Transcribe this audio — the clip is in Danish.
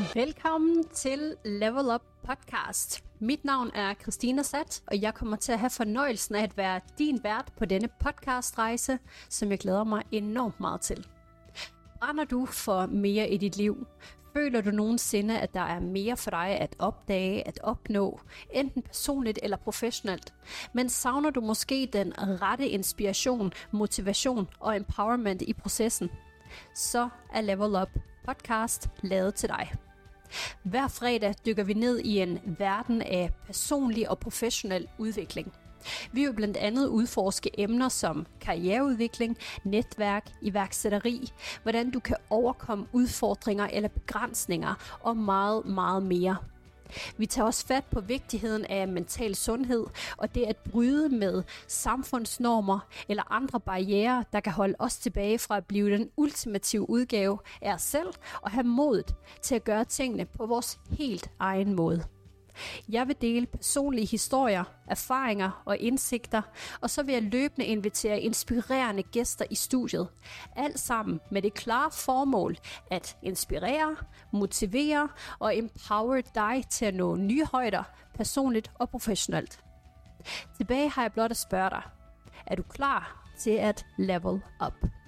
Velkommen til Level Up Podcast. Mit navn er Christina Sat, og jeg kommer til at have fornøjelsen af at være din vært på denne podcastrejse, som jeg glæder mig enormt meget til. Brænder du for mere i dit liv? Føler du nogensinde, at der er mere for dig at opdage, at opnå, enten personligt eller professionelt? Men savner du måske den rette inspiration, motivation og empowerment i processen? Så er Level Up podcast lavet til dig. Hver fredag dykker vi ned i en verden af personlig og professionel udvikling. Vi vil blandt andet udforske emner som karriereudvikling, netværk, iværksætteri, hvordan du kan overkomme udfordringer eller begrænsninger og meget, meget mere. Vi tager også fat på vigtigheden af mental sundhed og det at bryde med samfundsnormer eller andre barriere, der kan holde os tilbage fra at blive den ultimative udgave af os selv og have modet til at gøre tingene på vores helt egen måde. Jeg vil dele personlige historier, erfaringer og indsigter, og så vil jeg løbende invitere inspirerende gæster i studiet. Alt sammen med det klare formål at inspirere, motivere og empower dig til at nå nye højder, personligt og professionelt. Tilbage har jeg blot at spørge dig. Er du klar til at level up?